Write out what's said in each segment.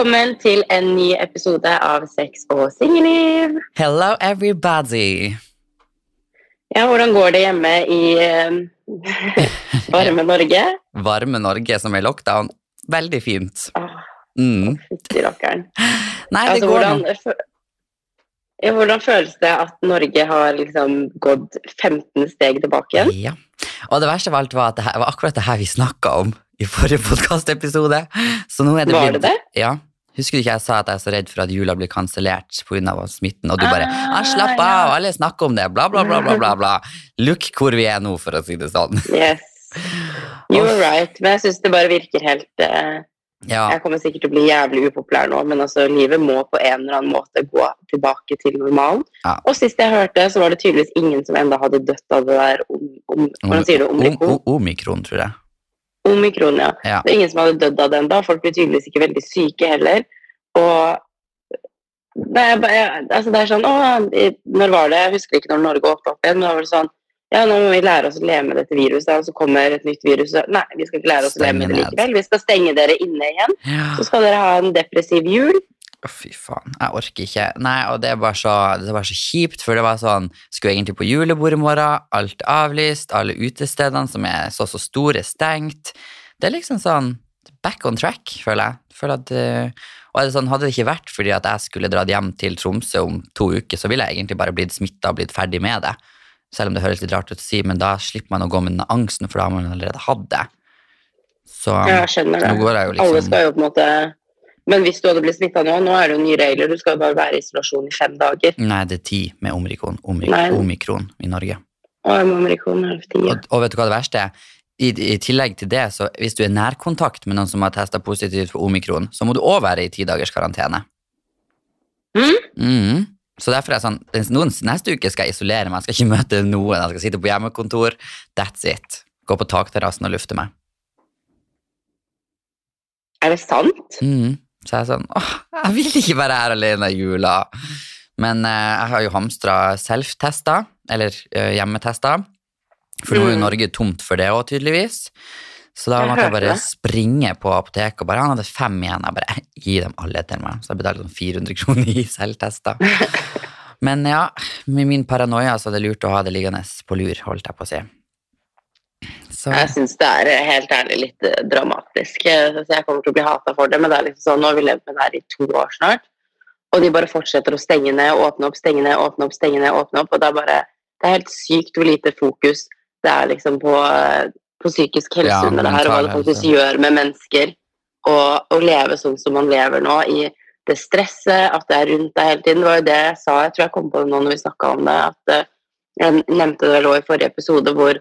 Velkommen til en ny episode av Sex og singelliv. Hello, everybody. Ja, hvordan går det hjemme i eh, varme Norge? Varme Norge som er lockdown. Veldig fint. Åh, Mm. fytti rakkeren. Nei, det Altså, går hvordan, ja, hvordan føles det at Norge har liksom gått 15 steg tilbake igjen? Ja. Og det verste av alt var at det her, var akkurat det her vi snakka om i forrige podkastepisode. Var det det? Ja. Husker du ikke jeg sa at jeg er så redd for at jula blir kansellert pga. smitten? Og du bare Ah, 'Slapp 'Slapp ja. av, alle snakker om det', bla, bla, bla, bla, bla. bla. Look hvor vi er nå, for å si det sånn. Yes. You're right. Men jeg syns det bare virker helt uh, Ja, Jeg kommer sikkert til å bli jævlig upopulær nå, men altså, livet må på en eller annen måte gå tilbake til normalen. Ja. Og sist jeg hørte, så var det tydeligvis ingen som enda hadde dødd av det der om, om, Hvordan sier du? Omikron? om- Omikron, tror jeg. Omikron, ja. Ja. Det er ingen som hadde dødd av det enda Folk blir tydeligvis ikke veldig syke heller. Og det er, bare, altså det er sånn Å, når var det? Jeg husker ikke når Norge åpna opp igjen, men da var det sånn Ja, nå må vi lære oss å leve med dette viruset, og så kommer et nytt virus. Nei, vi skal ikke lære oss å leve med det likevel. Vi skal stenge dere inne igjen. Ja. Så skal dere ha en depressiv jul. Å, fy faen. Jeg orker ikke. Nei, og det var, så, det var så kjipt, for det var sånn Skulle egentlig på julebord i morgen, alt avlyst, alle utestedene som er så så store, stengt. Det er liksom sånn back on track, føler jeg. Føler at, eh, og det sånn, Hadde det ikke vært fordi at jeg skulle dratt hjem til Tromsø om to uker, så ville jeg egentlig bare blitt smitta og blitt ferdig med det. Selv om det høres litt rart ut å si, men da slipper man å gå med den angsten, for da har man allerede hatt det. Så Ja, jeg skjønner det. jeg jo Alle liksom skal jo på en måte Men hvis du hadde blitt smitta nå, nå er det jo nye regler. Du skal jo bare være i isolasjon i fem dager. Nei, det er ti med omikron, omikron, omikron i Norge. Og omikron, Og, og vet du hva det verste er? I, I tillegg til det, så hvis du er nærkontakt med noen som har testa positivt for omikron, så må du òg være i ti dagers karantene. Mm. Mm. Så derfor er det sånn, noen, neste uke skal jeg isolere meg, jeg skal ikke møte noen, jeg skal sitte på hjemmekontor. That's it. Gå på takterrassen og lufte meg. Er det sant? Mm. Så jeg er sånn åh, jeg vil ikke være her alene i jula. Men eh, jeg har jo hamstra self-tester, eller eh, hjemmetester. For nå er jo Mm. Norge tomt for det òg, tydeligvis. Så da måtte jeg bare springe på apoteket og bare Han hadde fem igjen. Jeg bare gi dem alle til meg. Så jeg betalte sånn 400 kroner i selvtester. Men ja, med min paranoia så er det lurt å ha det liggende på lur, holdt jeg på å si. Så Jeg syns det er eh, helt ærlig litt eh, dramatisk. Så Jeg kommer til å bli hata for det, men det er liksom sånn, nå har vi levd med det her i to år snart. Og de bare fortsetter å stenge ned, åpne opp, stenge ned, åpne opp, stenge ned, åpne opp. Og det er bare Det er helt sykt hvor lite fokus det er liksom på, eh, på psykisk helse Ja, under det her, og hva det faktisk helse. gjør med mennesker. Å leve sånn som man lever nå, i det stresset, at det er rundt deg hele tiden. Det var jo det jeg sa, jeg tror jeg kom på det nå når vi snakka om det, at eh, jeg nevnte det vel også i forrige episode, hvor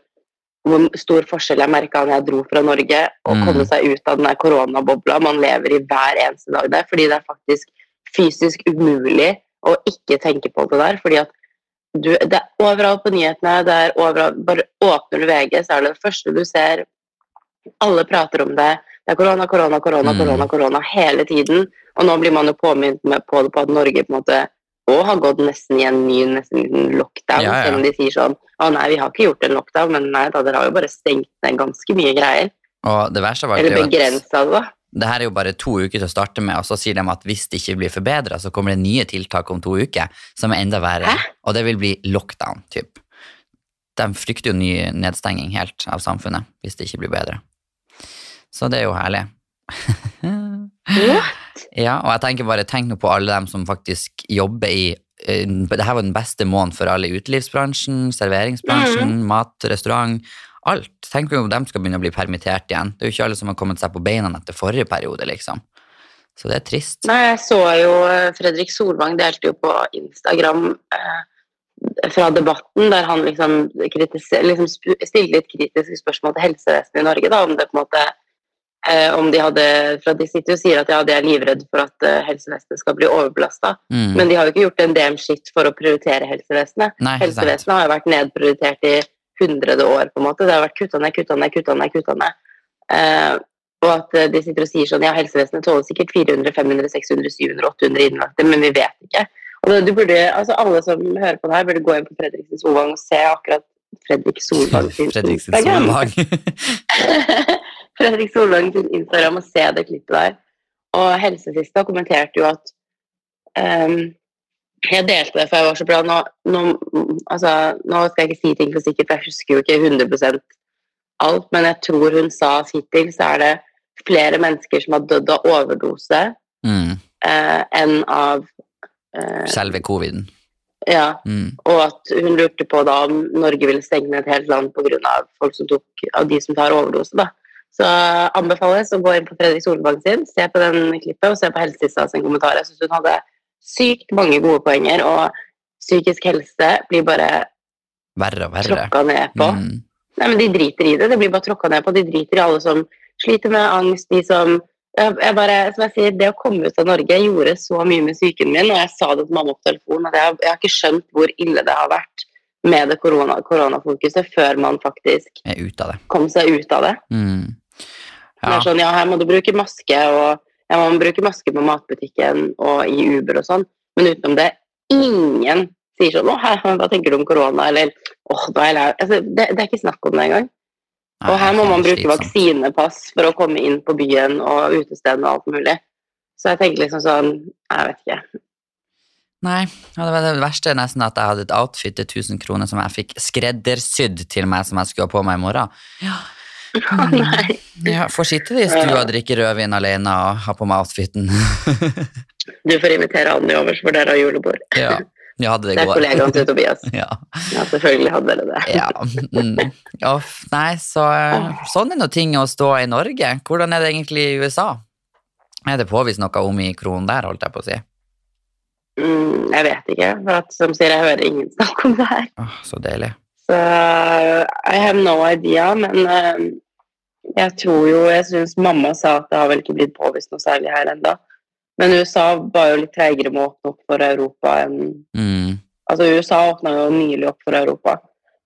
hvor stor forskjell jeg merka da jeg dro fra Norge og Mm. komme seg ut av den der koronabobla man lever i hver eneste dag der, fordi det er faktisk fysisk umulig å ikke tenke på det der, fordi at du, det er overalt på nyhetene, det er overalt, bare åpner du VG, så er det det første du ser, alle prater om det, det er korona, korona, korona, Mm. korona, korona hele tiden, og nå blir man jo påminnet på det på at Norge på en måte òg har gått nesten i en ny nesten lockdown, Ja, ja. selv om de sier sånn å nei, vi har ikke gjort en lockdown, men nei da, dere har jo bare stengt ned ganske mye greier. Og det verste var Eller er begrensa det, da. Det her er jo bare to uker til å starte med, og så sier de at hvis det ikke blir forbedra, så kommer det nye tiltak om to uker som er enda verre. Hæ? Og det vil bli lockdown, typ. De frykter jo ny nedstenging helt av samfunnet hvis det ikke blir bedre. Så det er jo herlig. Ja, og jeg tenker bare, tenk nå på alle dem som faktisk jobber i uh, Dette var den beste måneden for alle i utelivsbransjen, serveringsbransjen, Mm. mat, restaurant, alt. Tenk om de skal begynne å bli permittert igjen. Det er jo ikke alle som har kommet seg på beina etter forrige periode, liksom. Så det er trist. Nei, jeg så jo eh, Fredrik Solvang delte jo på Instagram eh, fra debatten, der han liksom, liksom stilte litt kritiske spørsmål til helsevesenet i Norge, da, om det på en måte eh, om de hadde, for De sitter jo og sier at ja, de er livredde for at eh, helsevesenet skal bli overbelasta, Mm. men de har jo ikke gjort en DM skitt for å prioritere helsevesenet. Nei, sant. Helsevesenet har jo vært nedprioritert i hundrede år, på en måte. Det har vært kutta ned, kutta ned, kutta ned. kutta ned. Eh, og at eh, de sitter og sier sånn ja, helsevesenet tåler sikkert 400, 500, 600, 700, 800 innlagte, men vi vet ikke. Og du burde, altså Alle som hører på det her, burde gå inn på Fredriksen Solvang og se akkurat Fredrik Solvang sin Fredriksen. Solvang. Fredrik Solvang sin Instagram og se det klippet der. Og helsesista kommenterte jo at ehm, Jeg delte det, for jeg var så bra. Nå, nå, altså, nå skal jeg ikke si ting for sikkert, for jeg husker jo ikke 100% alt, men jeg tror hun sa at hittil så er det flere mennesker som har dødd av overdose Mm. eh, enn av eh, Selve coviden. Ja. Mm. Og at hun lurte på da om Norge ville stenge ned et helt land pga. folk som tok, av de som tar overdose. da. Så anbefales å gå inn på Fredrik Solvang sin, se på den klippet og se på Helsesista sin kommentar. Jeg synes hun hadde sykt mange gode poenger, og psykisk helse blir bare Verre og verre. tråkka ned på. Mm. Nei, men De driter i det. Det blir bare tråkka ned på. De driter i alle som sliter med angst. De som jeg, jeg bare, som jeg sier, Det å komme ut av Norge gjorde så mye med psyken min, og jeg sa det til mamma på telefon, at jeg, jeg har ikke skjønt hvor ille det har vært med det korona, koronafokuset før man faktisk ute av det. kom seg ut av det. Mm. Ja. sånn, ja, her må du bruke maske, og ja, man bruker bruke maske på matbutikken og i Uber og sånn, men utenom det, ingen sier sånn 'Å, her, hva tenker du om korona?' eller 'Åh, da er jeg lei altså, det, det er ikke snakk om det engang. Og her må man bruke vaksinepass for å komme inn på byen og utestedene og alt mulig. Så jeg tenker liksom sånn Jeg vet ikke. Nei, og det, var det verste er nesten at jeg hadde et outfit til 1000 kroner som jeg fikk skreddersydd til meg som jeg skulle ha på meg i morgen. Nei. Ja, Får sitte i stua og drikke rødvin alene og ha på meg outfiten. Du får invitere Anni over, for dere ha julebord. ja, Ja, det Det er kollegaen til Tobias. Ja. Ja, selvfølgelig hadde dere det. ja. Mm. Off, nei, så eh, sånn er nå ting å stå i Norge. Hvordan er det egentlig i USA? Er det påvist noe omikron der, holdt jeg på å si? Mm, jeg vet ikke, for at, som sier, jeg hører ingen snakke om det her. Oh, så deilig. Så I have no idea, men eh, jeg tror jo Jeg syns mamma sa at det har vel ikke blitt påvist noe særlig her ennå. Men USA var jo litt treigere med å åpne opp for Europa enn Mm. Altså, USA åpna jo nylig opp for Europa.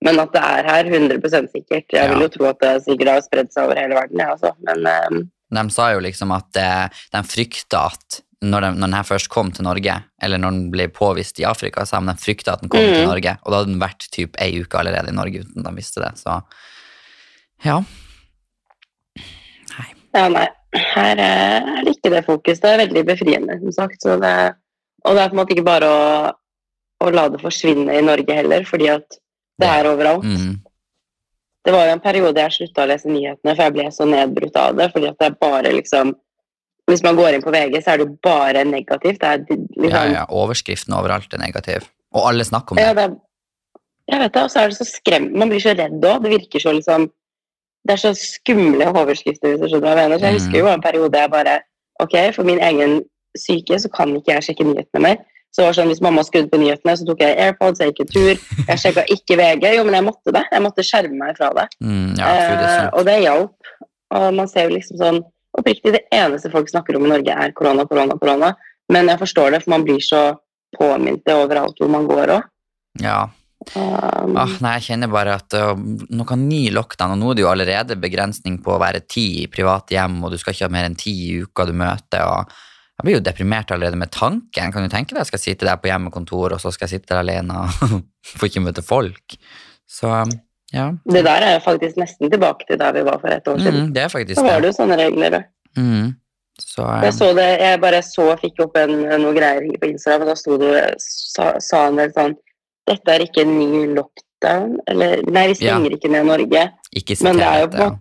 Men at det er her, 100 sikkert. Jeg vil jo tro at det sikkert har spredd seg over hele verden, jeg også. Men eh, De sa jo liksom at eh, de frykta at når, den, når den først kom til Norge, eller når den ble påvist i Afrika, så har de frykta at den kom til Mhm. Norge, og da hadde den vært typ ei uke allerede i Norge uten de visste det. Så ja. ja, nei. Her eh, er det ikke det fokus. Det er veldig befriende, som sagt. Så det, og det er på en måte ikke bare å, å la det forsvinne i Norge heller, fordi at det er overalt. Mm. Det var jo en periode jeg slutta å lese nyhetene, for jeg ble så nedbrutt av det. fordi at det er bare liksom Hvis man går inn på VG, så er det jo bare negativt. Det er liksom, Ja, ja, overskriften overalt er negativ. Og alle snakker om Ja, det. det er, jeg vet det, og så er det så skremt. Man blir så redd òg. Det virker så liksom Det er så skumle overskrifter, hvis du skjønner hva jeg mener. Så jeg Mm. husker jo en periode jeg bare Ok, for min egen syke så kan ikke jeg sjekke nyhetene mer. Så det var sånn, Hvis mamma skrudde på nyhetene, så tok jeg AirPods, jeg gikk en tur. Jeg sjekka ikke VG. Jo, men jeg måtte det. Jeg måtte skjerme meg fra det. Mm, ja, det er Eh, og det hjalp. Og man ser jo liksom sånn Oppriktig, det eneste folk snakker om i Norge, er korona, korona, korona. Men jeg forstår det, for man blir så påminnet overalt hvor man går òg. Ja. Um, Ah, nei, jeg kjenner bare at uh, noe ny lockdown, og nå er det jo allerede begrensning på å være ti i private hjem, og du skal ikke ha mer enn ti i uka du møter, og jeg blir jo deprimert allerede med tanken. Kan du tenke deg jeg skal sitte der på hjemmekontor, og så skal jeg sitte der alene og får ikke møte folk? Så ja. det der er faktisk nesten tilbake til der vi var for et år siden. Mm, det er faktisk Så var det. det jo sånne regler. Mm. Så Jeg um, så det, jeg bare så fikk opp en, noen greier på Instagram, og da sto det, sa, sa han vel sånn Dette er ikke en ny lockdown. Eller nei, vi Ja. stenger ikke ned Norge. ikke Men det er jo på det.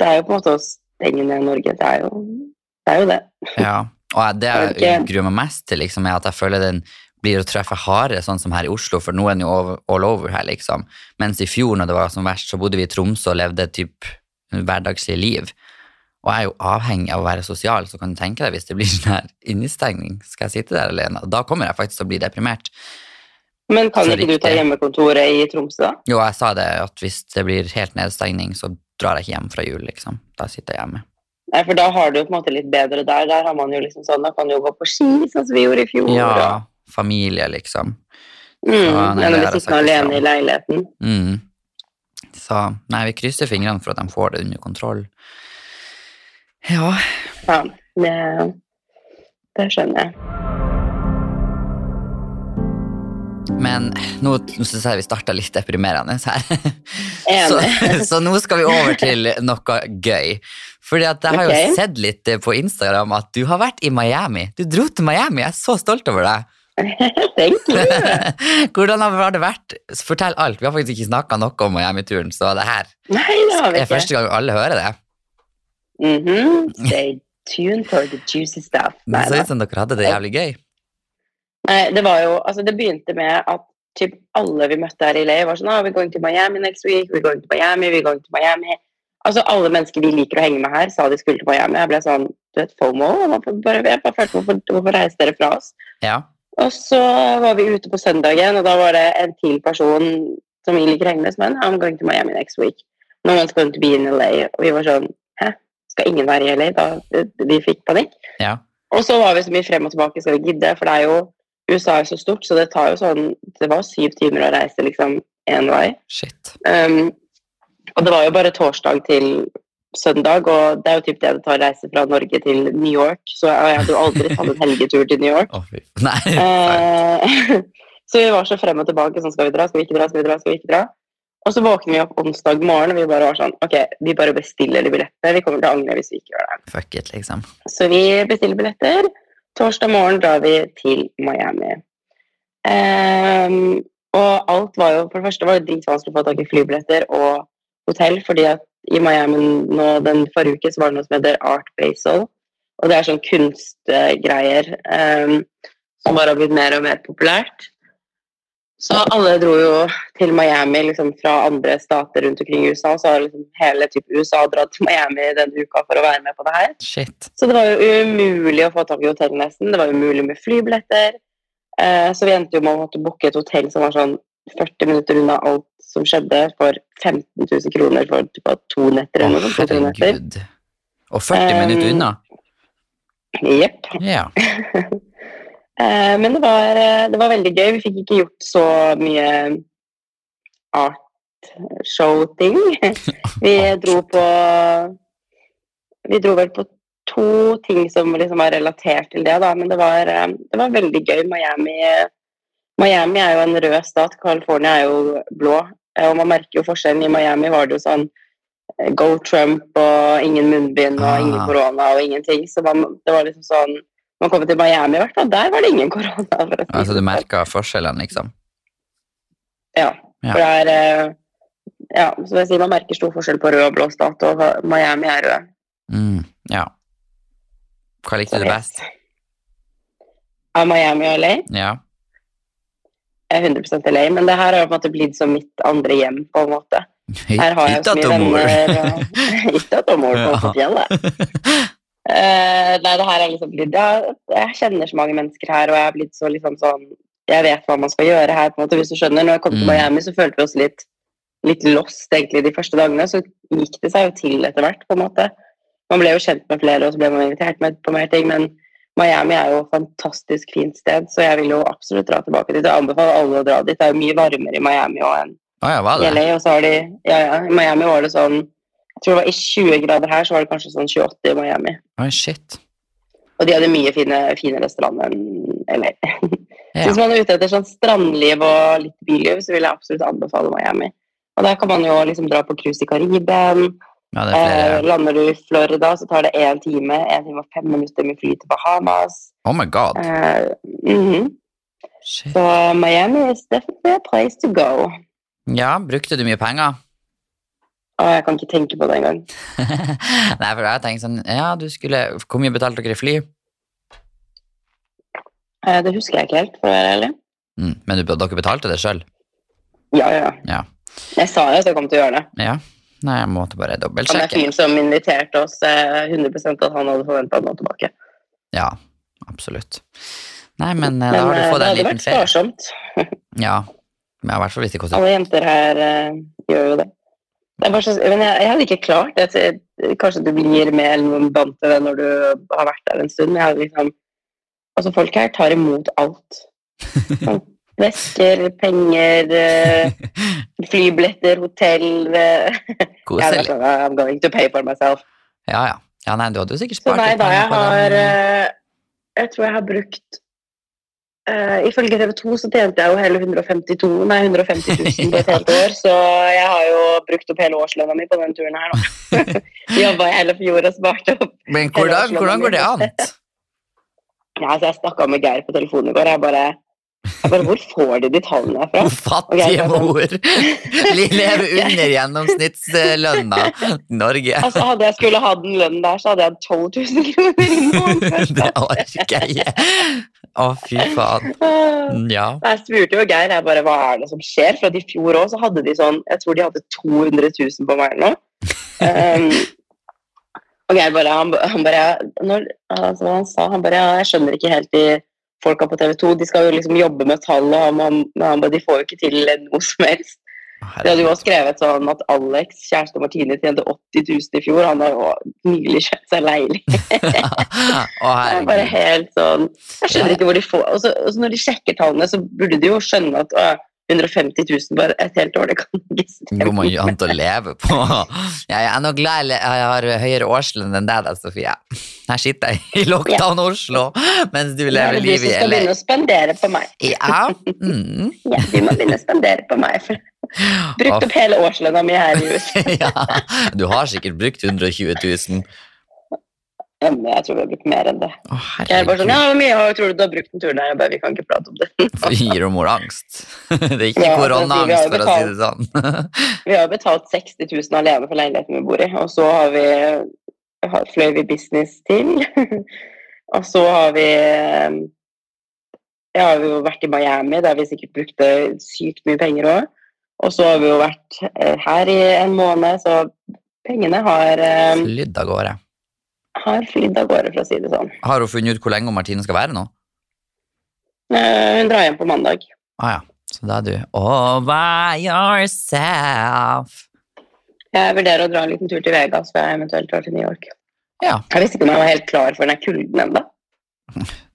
Det er jo på en måte å stenge ned Norge. Det er jo det. Er jo det. Ja. Og det jeg gruer meg mest til, liksom, er at jeg føler den blir å treffe hardere, sånn som her i Oslo, for nå er den jo all over her, liksom. Mens i fjor, når det var som verst, så bodde vi i Tromsø og levde typ hverdagslig liv. Og jeg er jo avhengig av å være sosial, så kan du tenke deg hvis det blir sånn her innestengning, skal jeg sitte der alene? Da kommer jeg faktisk til å bli deprimert. Men kan ikke du ta hjemmekontoret i Tromsø, da? Jo, jeg sa det at hvis det blir helt nedstengning, så drar jeg ikke hjem fra jul, liksom. Da sitter jeg hjemme. Nei, for da har du jo på en måte litt bedre der. Der har man jo liksom sånn, da kan du jo gå på ski, sånn som vi gjorde i fjor. Ja, familie, liksom. og, mm, det å bli sittende alene i leiligheten. Mm. Så nei, vi krysser fingrene for at de får det under kontroll. Ja. Ja, det, det skjønner jeg. Men nå, nå syns jeg vi starta litt deprimerende her. Så, så nå skal vi over til noe gøy. Fordi at jeg har jo sett litt på Instagram at du har vært i Miami. Du dro til Miami, jeg er så stolt over deg. Thank you. Hvordan har det vært? Fortell alt. Vi har faktisk ikke snakka noe om Miami-turen, så det her Nei, det har vi er første gang alle hører det. Mhm. Stay tuned for the juicy stuff. Nei, det ser ut som dere hadde det jævlig gøy. Nei, det var jo Altså, det begynte med at typ alle vi møtte her i LA, var sånn ah, We're going to Miami next week. We're going to Miami. We're going to Miami. Altså, alle mennesker vi liker å henge med her, sa de skulle til Miami. Jeg ble sånn Du vet, FOMO. Bare, jeg bare følte, hvorfor, hvorfor reiste dere fra oss? Ja. Og så var vi ute på søndagen, og da var det en til person som vi liker å henge med, som er I'm going to Miami next week. No one's going to be in LA. Og vi var sånn Hæ? Skal ingen være i LA? Da de fikk panikk. Ja. Og så var vi så mye frem og tilbake, skal vi gidde? For det er jo USA er så stort, så det tar jo sånn Det var syv timer å reise liksom én vei. Shit. Um, og det var jo bare torsdag til søndag, og det er jo typ det det tar reise fra Norge til New York. Så jeg hadde jo aldri tatt en helgetur til New York. Oh, fy. Nei. Eh, så vi var så frem og tilbake. Sånn, skal vi dra, skal vi ikke dra, skal vi dra, skal vi ikke dra? Og så våkner vi opp onsdag morgen, og vi bare var sånn Ok, vi bare bestiller de billettene. Vi kommer til å angre hvis vi ikke gjør det. Fuck it, liksom. Så vi bestiller billetter. Torsdag morgen drar vi til Miami. Um, og alt var jo For det første var det dritvanskelig å få tak i flybilletter og hotell, fordi at i Miami nå den forrige uke så var det noe som heter Art Basel. Og det er sånn kunstgreier um, som bare har blitt mer og mer populært. Så alle dro jo til Miami liksom, fra andre stater rundt omkring i USA. Så har liksom hele type USA dratt til Miami denne uka for å være med på det her. Shit. Så det var jo umulig å få tak i hotell nesten. Det var umulig med flybilletter. Eh, så vi endte jo med å måtte booke et hotell som var sånn 40 minutter unna alt som skjedde, for 15 000 kroner for typ, to netter eller noe sånt. herregud. Og 40 Um, minutter unna? Jepp. Ja. Eh, men det var, eh, det var veldig gøy. Vi fikk ikke gjort så mye artshow-ting. Vi dro på Vi dro vel på to ting som liksom var relatert til det, da. Men det var, eh, det var veldig gøy. Miami, Miami er jo en rød stat. California er jo blå. Eh, Og man merker jo forskjellen. I Miami var det jo sånn eh, Go Trump og ingen munnbind og ingen Ah. korona og ingenting. Så man, det var liksom sånn Man kom til Miami i hvert fall, der var det ingen korona. Altså, du sånn. merka forskjellene, liksom? Ja. Ja. For det er eh, Ja, som jeg sier, man merker stor forskjell på rød og blå stat, og Miami er rød. Mm, ja. Hva likte du best? Av Miami og LA? Ja. Er 100 LA, men det her har på en måte blitt som mitt andre hjem, på en måte. Her har jeg så mye venner. og- mor på på fjellet. Uh, nei, det her er liksom blitt ja, Jeg kjenner så mange mennesker her, og jeg er blitt så liksom sånn Jeg vet hva man skal gjøre her, på en måte, hvis du skjønner. Når jeg kom til Mm. Miami, så følte vi oss litt, litt lost egentlig de første dagene. Så gikk det seg jo til etter hvert, på en måte. Man ble jo kjent med flere, og så ble man invitert med på mer ting. Men Miami er jo et fantastisk fint sted, så jeg vil jo absolutt dra tilbake dit. Jeg anbefaler alle å dra dit. Det er jo mye varmere i Miami òg enn ah, ja, var det? LA, og så har de ja, ja, I Miami var det sånn Jeg tror det var i 20 grader her, så var det kanskje sånn 28 i Miami. Oh, shit. Og de hadde mye fine, finere strand enn LA. Ja. Hvis man er ute etter sånn strandliv og litt byliv, så vil jeg absolutt anbefale Miami. Og der kan man jo liksom dra på cruise i Karibien. Ja, Eh, lander du i Florida, så tar det én time, én time og fem minutter med fly til Bahamas. Oh my god. Eh, mm -hmm. Så Miami is definitely a place to go. Ja, brukte du mye penger? Å, jeg kan ikke tenke på det engang. Nei, for jeg tenkte sånn Ja, du skulle Hvor mye betalte dere i fly? Eh, det husker jeg ikke helt, for å være ærlig. Mm, men du, dere betalte det sjøl? Ja, ja, ja. Ja. Jeg sa jo at jeg kom til å gjøre det. ja. Nei, jeg måtte bare Han er dobbeltsjekke. fyren som inviterte oss eh, 100% at han hadde forventa noe tilbake. Ja, absolutt. Nei, men men da har du eh, fått det en hadde vært ferie. sparsomt. Ja. Men i hvert fall hvis det koster Alle jenter her uh, gjør jo det. det så, men jeg, jeg hadde ikke klart det. Kanskje du blir med eller noen vant til det når du har vært der en stund. Men jeg hadde liksom Altså, folk her tar imot alt. Sånn, Vesker, penger, eh, flybilletter, hotell eh, Koselig. I'm going to pay for myself. Ja, ja. Ja, nei, du hadde jo sikkert spart litt penger på har den. eh, Jeg tror jeg har brukt uh, ifølge TV 2 så tjente jeg jo hele 152, nei 150 000 på et helt år, så jeg har jo brukt opp hele årslønna mi på den turen her nå. Jobba i hele fjor og sparte opp. Men hvordan, hvordan går det an? Ja, altså jeg snakka med Geir på telefonen i går. Jeg bare, bare Hvor får de de tallene fra? Fattige mor! De. Lever under gjennomsnittslønna i Norge. Altså Hadde jeg skulle ha den lønnen der, så hadde jeg hatt 12 000 kroner i måneden. Det orker jeg. Å, fy faen. Ja. Jeg spurte jo Geir jeg bare, hva er det som skjer, for at i fjor så hadde de sånn Jeg tror de hadde 200 000 på meg nå. Um, og Geir bare Han, han bare når, altså, han sa han bare ja, Jeg skjønner ikke helt de folka på TV 2. De skal jo liksom jobbe med tall, og han, han, han de får jo ikke til noe som helst. De hadde jo også skrevet sånn at Alex, kjæreste Martine, tjente 80 000 i fjor. Han har jo nylig kjøpt seg leilighet. Bare helt sånn Jeg skjønner ikke hvor de får Og så og så når de sjekker tallene, så burde de jo skjønne at 150 000 bare et helt år, det kan ikke stemme. Hvor mye annet å leve på? Jeg er nå glad jeg har høyere årslønn enn deg, da, Sofie. Her sitter jeg i Lockdown Oslo mens du lever livet det er du skal begynne å spendere på meg. Ja. Mm. Ja, du må begynne å spendere på meg. For brukt opp hele årslønna mi her i huset. ja. Du har sikkert brukt 120 000. Men jeg tror vi har brukt mer enn det. Å, Jeg er bare sånn, ja, hvor mye har- tror du du har brukt den turen her? Jeg bare, vi kan ikke prate om det. Så gir og mor angst. Det er ikke Ja, koronaangst, altså, vi for å har si det sånn. Vi har betalt 60 000 alene for leiligheten vi bor i, og så har vi har- fløy vi business til. og så har vi ja, har vi jo vært i Miami, der vi sikkert brukte sykt mye penger òg. Og så har vi jo vært eh, her i en måned, så pengene har, eh, Flydd av gårde. Har flydd av gårde, for å si det sånn. Har hun funnet ut hvor lenge Martine skal være nå? Eh, hun drar hjem på mandag. Ah, ja. Så da er du all by yourself. Jeg vurderer å dra en liten tur til Vegas før jeg eventuelt drar til New York. Ja. Jeg visste ikke om jeg var helt klar for den kulden ennå.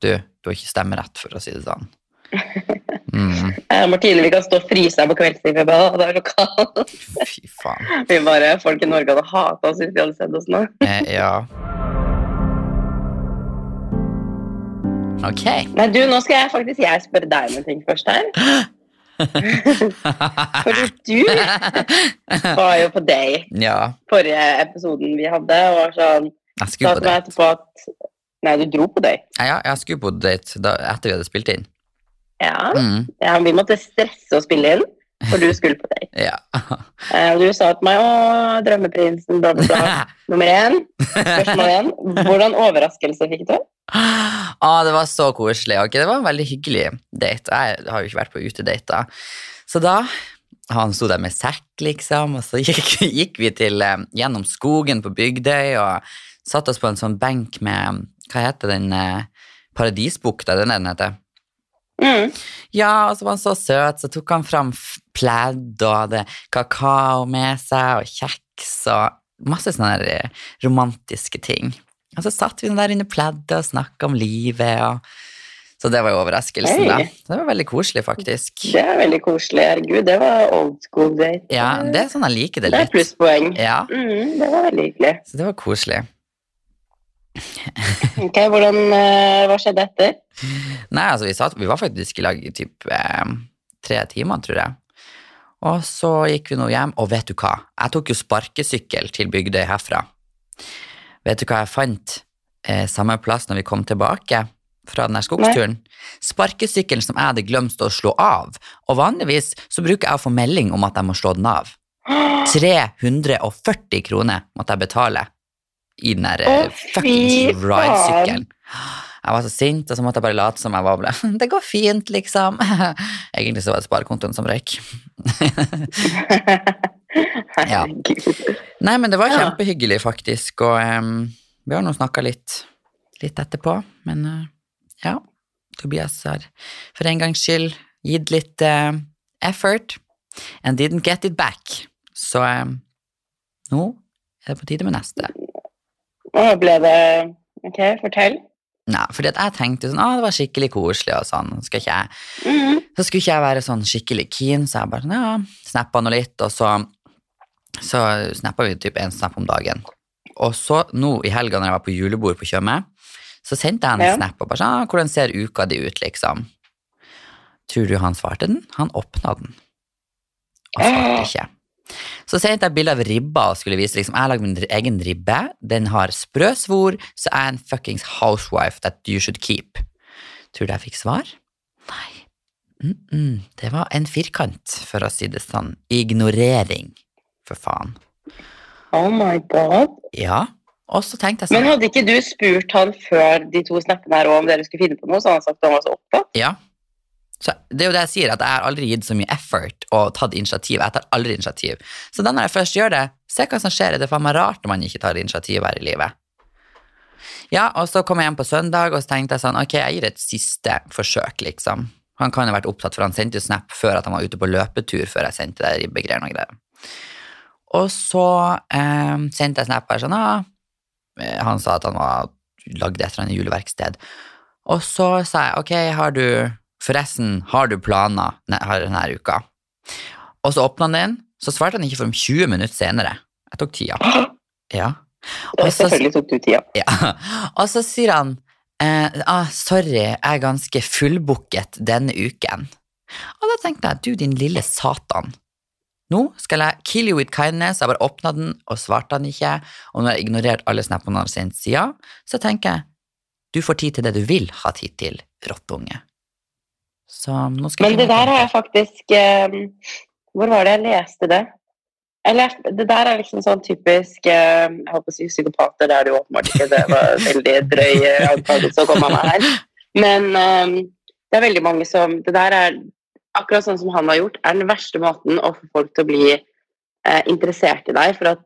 Du, du har ikke stemmerett, for å si det sånn. Mm, Eh, Martine, vi kan stå og fryse her på kveldstid, det er så kaldt. fy faen. Vi bare, Folk i Norge hadde hata oss hvis de hadde sett oss nå. Eh, ja. Ok. Nei, du, nå skal jeg faktisk jeg spørre deg om en ting først her. Fordi du var jo på date ja, forrige episoden vi hadde, og var sånn jeg skulle på date. at Nei, du dro på date. Ja, jeg skulle på date da, etter vi hadde spilt inn. Ja. Mm, ja, vi måtte stresse og spille inn, for du skulle på date. ja. Eh, du sa til meg 'Å, drømmeprinsen', bla, bla, bla. Nummer én, spørsmål én. Hvordan overraskelse fikk du? Ah, det var så koselig. Okay, Det var en veldig hyggelig date. Jeg har jo ikke vært på utedater. Så da han sto der med sekk, liksom, og så gikk, gikk vi til, eh, gjennom skogen på Bygdøy og satte oss på en sånn benk med Hva heter den? Eh, Paradisbukta, den er den heter. Mm. Ja, og så var han så søt, så tok han fram pledd og hadde kakao med seg og kjeks og masse sånne eh, romantiske ting. Og så satt vi nå der under pleddet og snakka om livet og Så det var jo overraskelsen, da. Så det var veldig koselig, faktisk. Det er veldig koselig. Herregud, det var old school date. Ja, det er sånn jeg liker det litt. Det er plusspoeng. Ja, Mm, det var veldig hyggelig. så det var koselig. Ok, hvordan, eh, Hva skjedde etter? Nei, altså, vi, satt, vi var faktisk i lag i typ eh, tre timer, tror jeg. Og så gikk vi nå hjem, og vet du hva? Jeg tok jo sparkesykkel til Bygdøy herfra. Vet du hva jeg fant eh, samme plass når vi kom tilbake fra den skogsturen? Sparkesykkelen som jeg hadde glemt å slå av. Og vanligvis så bruker jeg å få melding om at jeg må slå den av. 340 kroner måtte jeg betale i den der eh, fuckings ride-sykkelen. Jeg var så sint, og så måtte jeg bare late som jeg var ble. Det går fint, liksom. Egentlig så var det sparekontoen som røyk. Ja. Nei, men det var kjempehyggelig, faktisk, og um, vi har nå snakka litt, litt etterpå, men uh, ja. Tobias har for en gangs skyld gitt litt uh, effort and didn't get it back. Så um, nå er det på tide med neste. Og ble det Ok, fortell. Nei, fordi at jeg tenkte sånn, ah, det var skikkelig koselig og sånn, skal ikke jeg mm. Så skulle ikke jeg være sånn skikkelig keen, så jeg bare sånn, ja, snappa nå litt, og så, så snappa vi typ en snap om dagen. Og så nå i helga når jeg var på julebord på Tjøme, så sendte jeg en Ja. snap og bare sånn, hvordan ser uka di ut, liksom? Tror du han svarte den? Han åpna den. Og svarte ikke. Så sendte jeg bilde av ribba og skulle vise liksom, jeg har lagd min egen ribbe. Den har sprø svor, så jeg er en fuckings housewife that you should keep. Tror du jeg fikk svar? Nei. Mm -mm. Det var en firkant, for å si det sånn. Ignorering. For faen. Oh my god. Ja. Og så tenkte jeg sånn Men hadde ikke du spurt han før de to snappene her om dere skulle finne på noe, så hadde han sagt at han var så opptatt? Ja. Så det er jo det jeg sier, at jeg har aldri gitt så mye effort og tatt initiativ. Jeg tar aldri initiativ. Så da når jeg først gjør det, se hva som skjer. Det er faen meg rart når man ikke tar initiativ her i livet. Ja, og så kom jeg hjem på søndag, og så tenkte jeg sånn, ok, jeg gir et siste forsøk, liksom. Han kan ha vært opptatt, for han sendte jo snap før at han var ute på løpetur før jeg sendte det ribbegreiene og greier. Og så eh, sendte jeg snap her sånn, ah, eh, han sa at han var lagde et eller annet juleverksted. Og så sa jeg, ok, har du, forresten, har du planer ne- denne uka? Og så åpnet han den, så svarte han ikke for om 20 minutter senere. Jeg tok tida. Ja. Og så- selvfølgelig tok du tida. Ja. Og så sier han eh, ah, sorry, jeg er ganske fullbooket denne uken. Og da tenkte jeg, du din lille satan. Nå skal jeg kill you with kindness. Jeg bare åpna den, og svarte han ikke. Og når jeg har ignorert alle snappene hans siden, så tenker jeg, du får tid til det du vil ha tid til, rottunge. Så nå skal Men det der har jeg faktisk eh, Hvor var det jeg leste det? Eller det der er liksom sånn typisk eh, Jeg håper å si psykopater, det er det jo åpenbart ikke. Det var veldig drøy eh, antakelse å komme meg her. Men eh, det er veldig mange som Det der er akkurat sånn som han har gjort, er den verste måten å få folk til å bli eh, interessert i deg. For at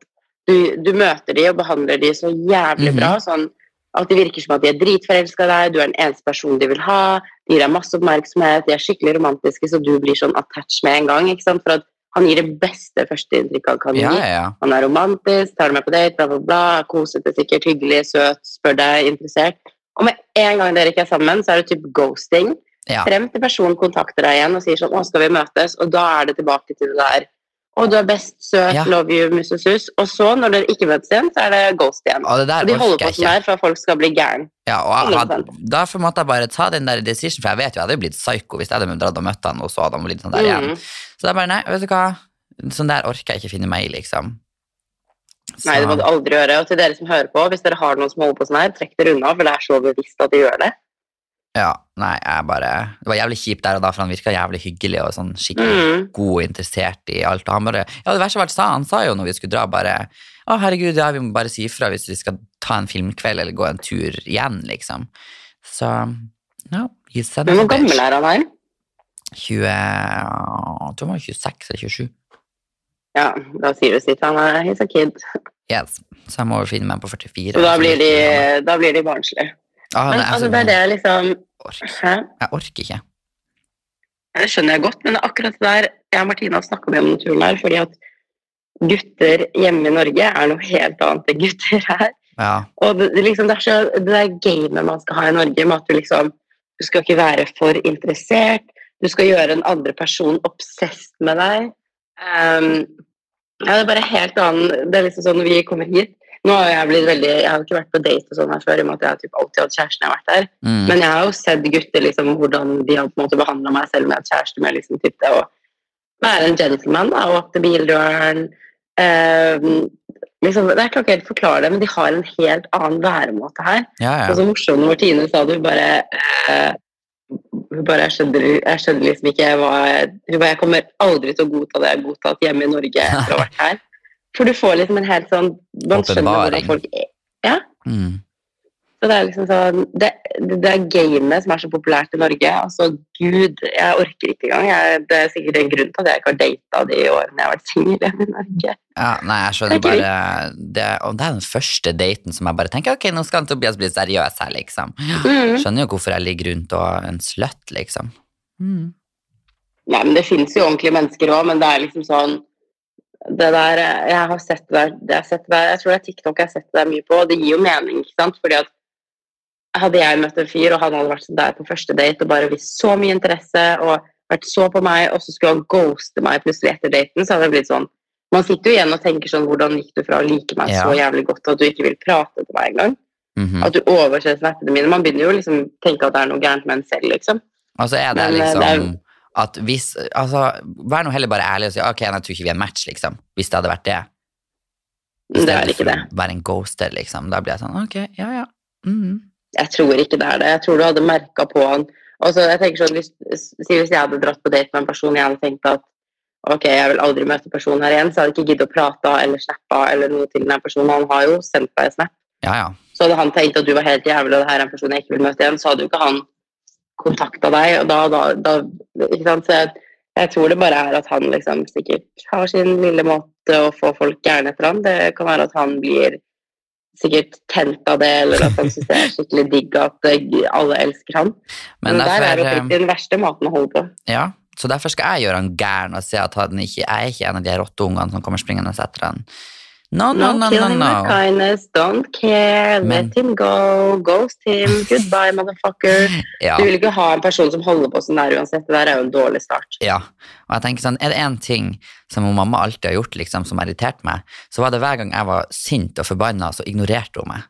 du, du møter de og behandler de så jævlig bra. sånn at det virker som at de er dritforelska i deg, du er den eneste personen de vil ha, gir deg masse oppmerksomhet, de er skikkelig romantiske, så du blir sånn attached med en gang. ikke sant? For at han gir det beste førsteinntrykket han kan gi. ja, ja. Han er romantisk, tar deg med på date, bla, bla, bla, kosete sikkert, hyggelig, søt, spør deg, interessert. Og med en gang dere ikke er sammen, så er det typ ghosting. Frem til personen kontakter deg igjen og sier sånn 'Å, skal vi møtes?' Og da er det tilbake til det der 'Å, du er best, søt, Ja. love you, mus og. Og så, når dere ikke møtes igjen, så er det ghost igjen. Og Og de holder på sånn her for at folk skal bli gæren. Ja, og jeg hadde, 100%. derfor måtte jeg bare ta den der decision, for jeg vet jo jeg hadde jo blitt psycho hvis jeg hadde dratt og møtt han, og så hadde han blitt sånn der igjen. Mm. Så er bare, nei, vet du hva, sånn der orker jeg ikke finne meg i, liksom. Så, Nei, det må du aldri gjøre. Og til dere som hører på, hvis dere har noen som holder på sånn her, trekk dere unna, for det er så bevisst at de gjør det. Ja, nei, jeg bare, det var jævlig kjipt der og da, for han virket jævlig hyggelig og sånn skikkelig Mm. god og interessert i alt. Og han bare, ja, det verste alt sa, han sa jo når vi skulle dra bare, å herregud, ja, vi må bare si ifra hvis vi skal ta en filmkveld eller gå en tur igjen, liksom. Så, no, he said Men a hvor gammel er han her? 20, jeg tror han var 26 eller 27. Ja, da sier du sitt. Han er he's a kid. Yes. Så jeg må finne meg på 44. Så da blir de, Ja, da blir de barnslige. Men, Men altså, det er det liksom orker. Jeg orker ikke. Det skjønner jeg godt, men akkurat det der jeg og Martina har snakka mye om naturen her, fordi at gutter hjemme i Norge er noe helt annet enn gutter her. Ja. Og det liksom, det er så det der gamet man skal ha i Norge, med at du liksom Du skal ikke være for interessert, du skal gjøre en andre person obsess med deg. Um, ja, det er bare helt annen Det er liksom sånn når vi kommer hit Nå har jeg blitt veldig Jeg har ikke vært på date og sånn her før, i og med at jeg har typ alltid hatt kjæreste når jeg har vært der. Mm. Men jeg har jo sett gutter liksom, hvordan de har på en måte behandla meg selv med at kjæreste med liksom, typ det å være en gentleman, da, åpne bildøren eh, liksom, Det er ikke helt forklare det, men de har en helt annen væremåte her. ja, Og så morsomt når Martine sa det, hun bare eh, bare, jeg skjønner, jeg skjønner liksom ikke hva jeg, jeg kommer aldri til å godta det jeg har godtatt hjemme i Norge etter å ha vært her. For du får liksom en helt sånn Man skjønner hvordan folk er. Mm. Så det er liksom sånn Det, det, er gamet som er så populært i Norge. Altså, gud, jeg orker ikke engang. Jeg, det er sikkert en grunn til at jeg ikke har data de årene jeg har vært singel i Norge. Ja, nei, jeg skjønner Det er bare det, Og det er den første daten som jeg bare tenker Ok, nå skal han Tobias bli seriøs her, liksom. Mm. Skjønner jo hvorfor jeg ligger rundt og en slutt, liksom. Mm. Nei, men det fins jo ordentlige mennesker òg, men det er liksom sånn det der, Jeg har sett det der, jeg, sett det der jeg tror det er TikTok jeg har sett det der mye på, og det gir jo mening. ikke sant? Fordi at Hadde jeg møtt en fyr, og han hadde vært der på første date og bare vist så mye interesse og vært så på meg, og så skulle han ghoste meg plutselig etter daten, så hadde det blitt sånn Man sitter jo igjen og tenker sånn Hvordan gikk du fra å like meg Ja. så jævlig godt at du ikke vil prate til meg engang? Mhm. At du overser snappene mine. Man begynner jo liksom tenke at det er noe gærent med en selv, liksom. Altså er det Men, eh, liksom det At hvis, altså, Vær nå heller bare ærlig og si ok, jeg tror ikke vi er en match, liksom. Hvis det hadde vært det. Hvis Det er ikke det. Være en ghoster, liksom. Da blir jeg sånn ok, ja ja. Mhm. Jeg tror ikke det er det. Jeg tror du hadde merka på han. Altså, jeg tenker sånn, hvis, hvis jeg hadde dratt på date med en person jeg hadde tenkt at ok, jeg vil aldri møte personen her igjen, så hadde jeg ikke giddet å prate eller snappe eller noe til den personen. Han har jo sendt deg en snap. Ja ja. Så hadde han tenkt at du var helt jævlig, og det her er en person jeg ikke vil møte igjen, så hadde jo ikke han kontakta deg, og da, da, da ikke sant? Så jeg, jeg tror det bare er at han liksom sikkert har sin lille måte å få folk gærne etter han. Det kan være at han blir sikkert tent av det, eller at han syns det er skikkelig digg at eh, alle elsker han. Men Men, der er derfor, jo faktisk den verste måten å holde på. Ja, så derfor skal jeg gjøre han gæren og si at han ikke, jeg er ikke en av de rotteungene som kommer springende etter han. No, no, no, no, him no. with kindness, don't care, Men- let him go, ghost him, goodbye, motherfucker. Ja, Du vil ikke ha en person som holder på sånn der uansett. Det der er jo en dårlig start. ja. Og jeg tenker sånn, er det en ting som mamma alltid har gjort, liksom, som har irritert meg, så var det hver gang jeg var sint og forbanna, så ignorerte hun meg.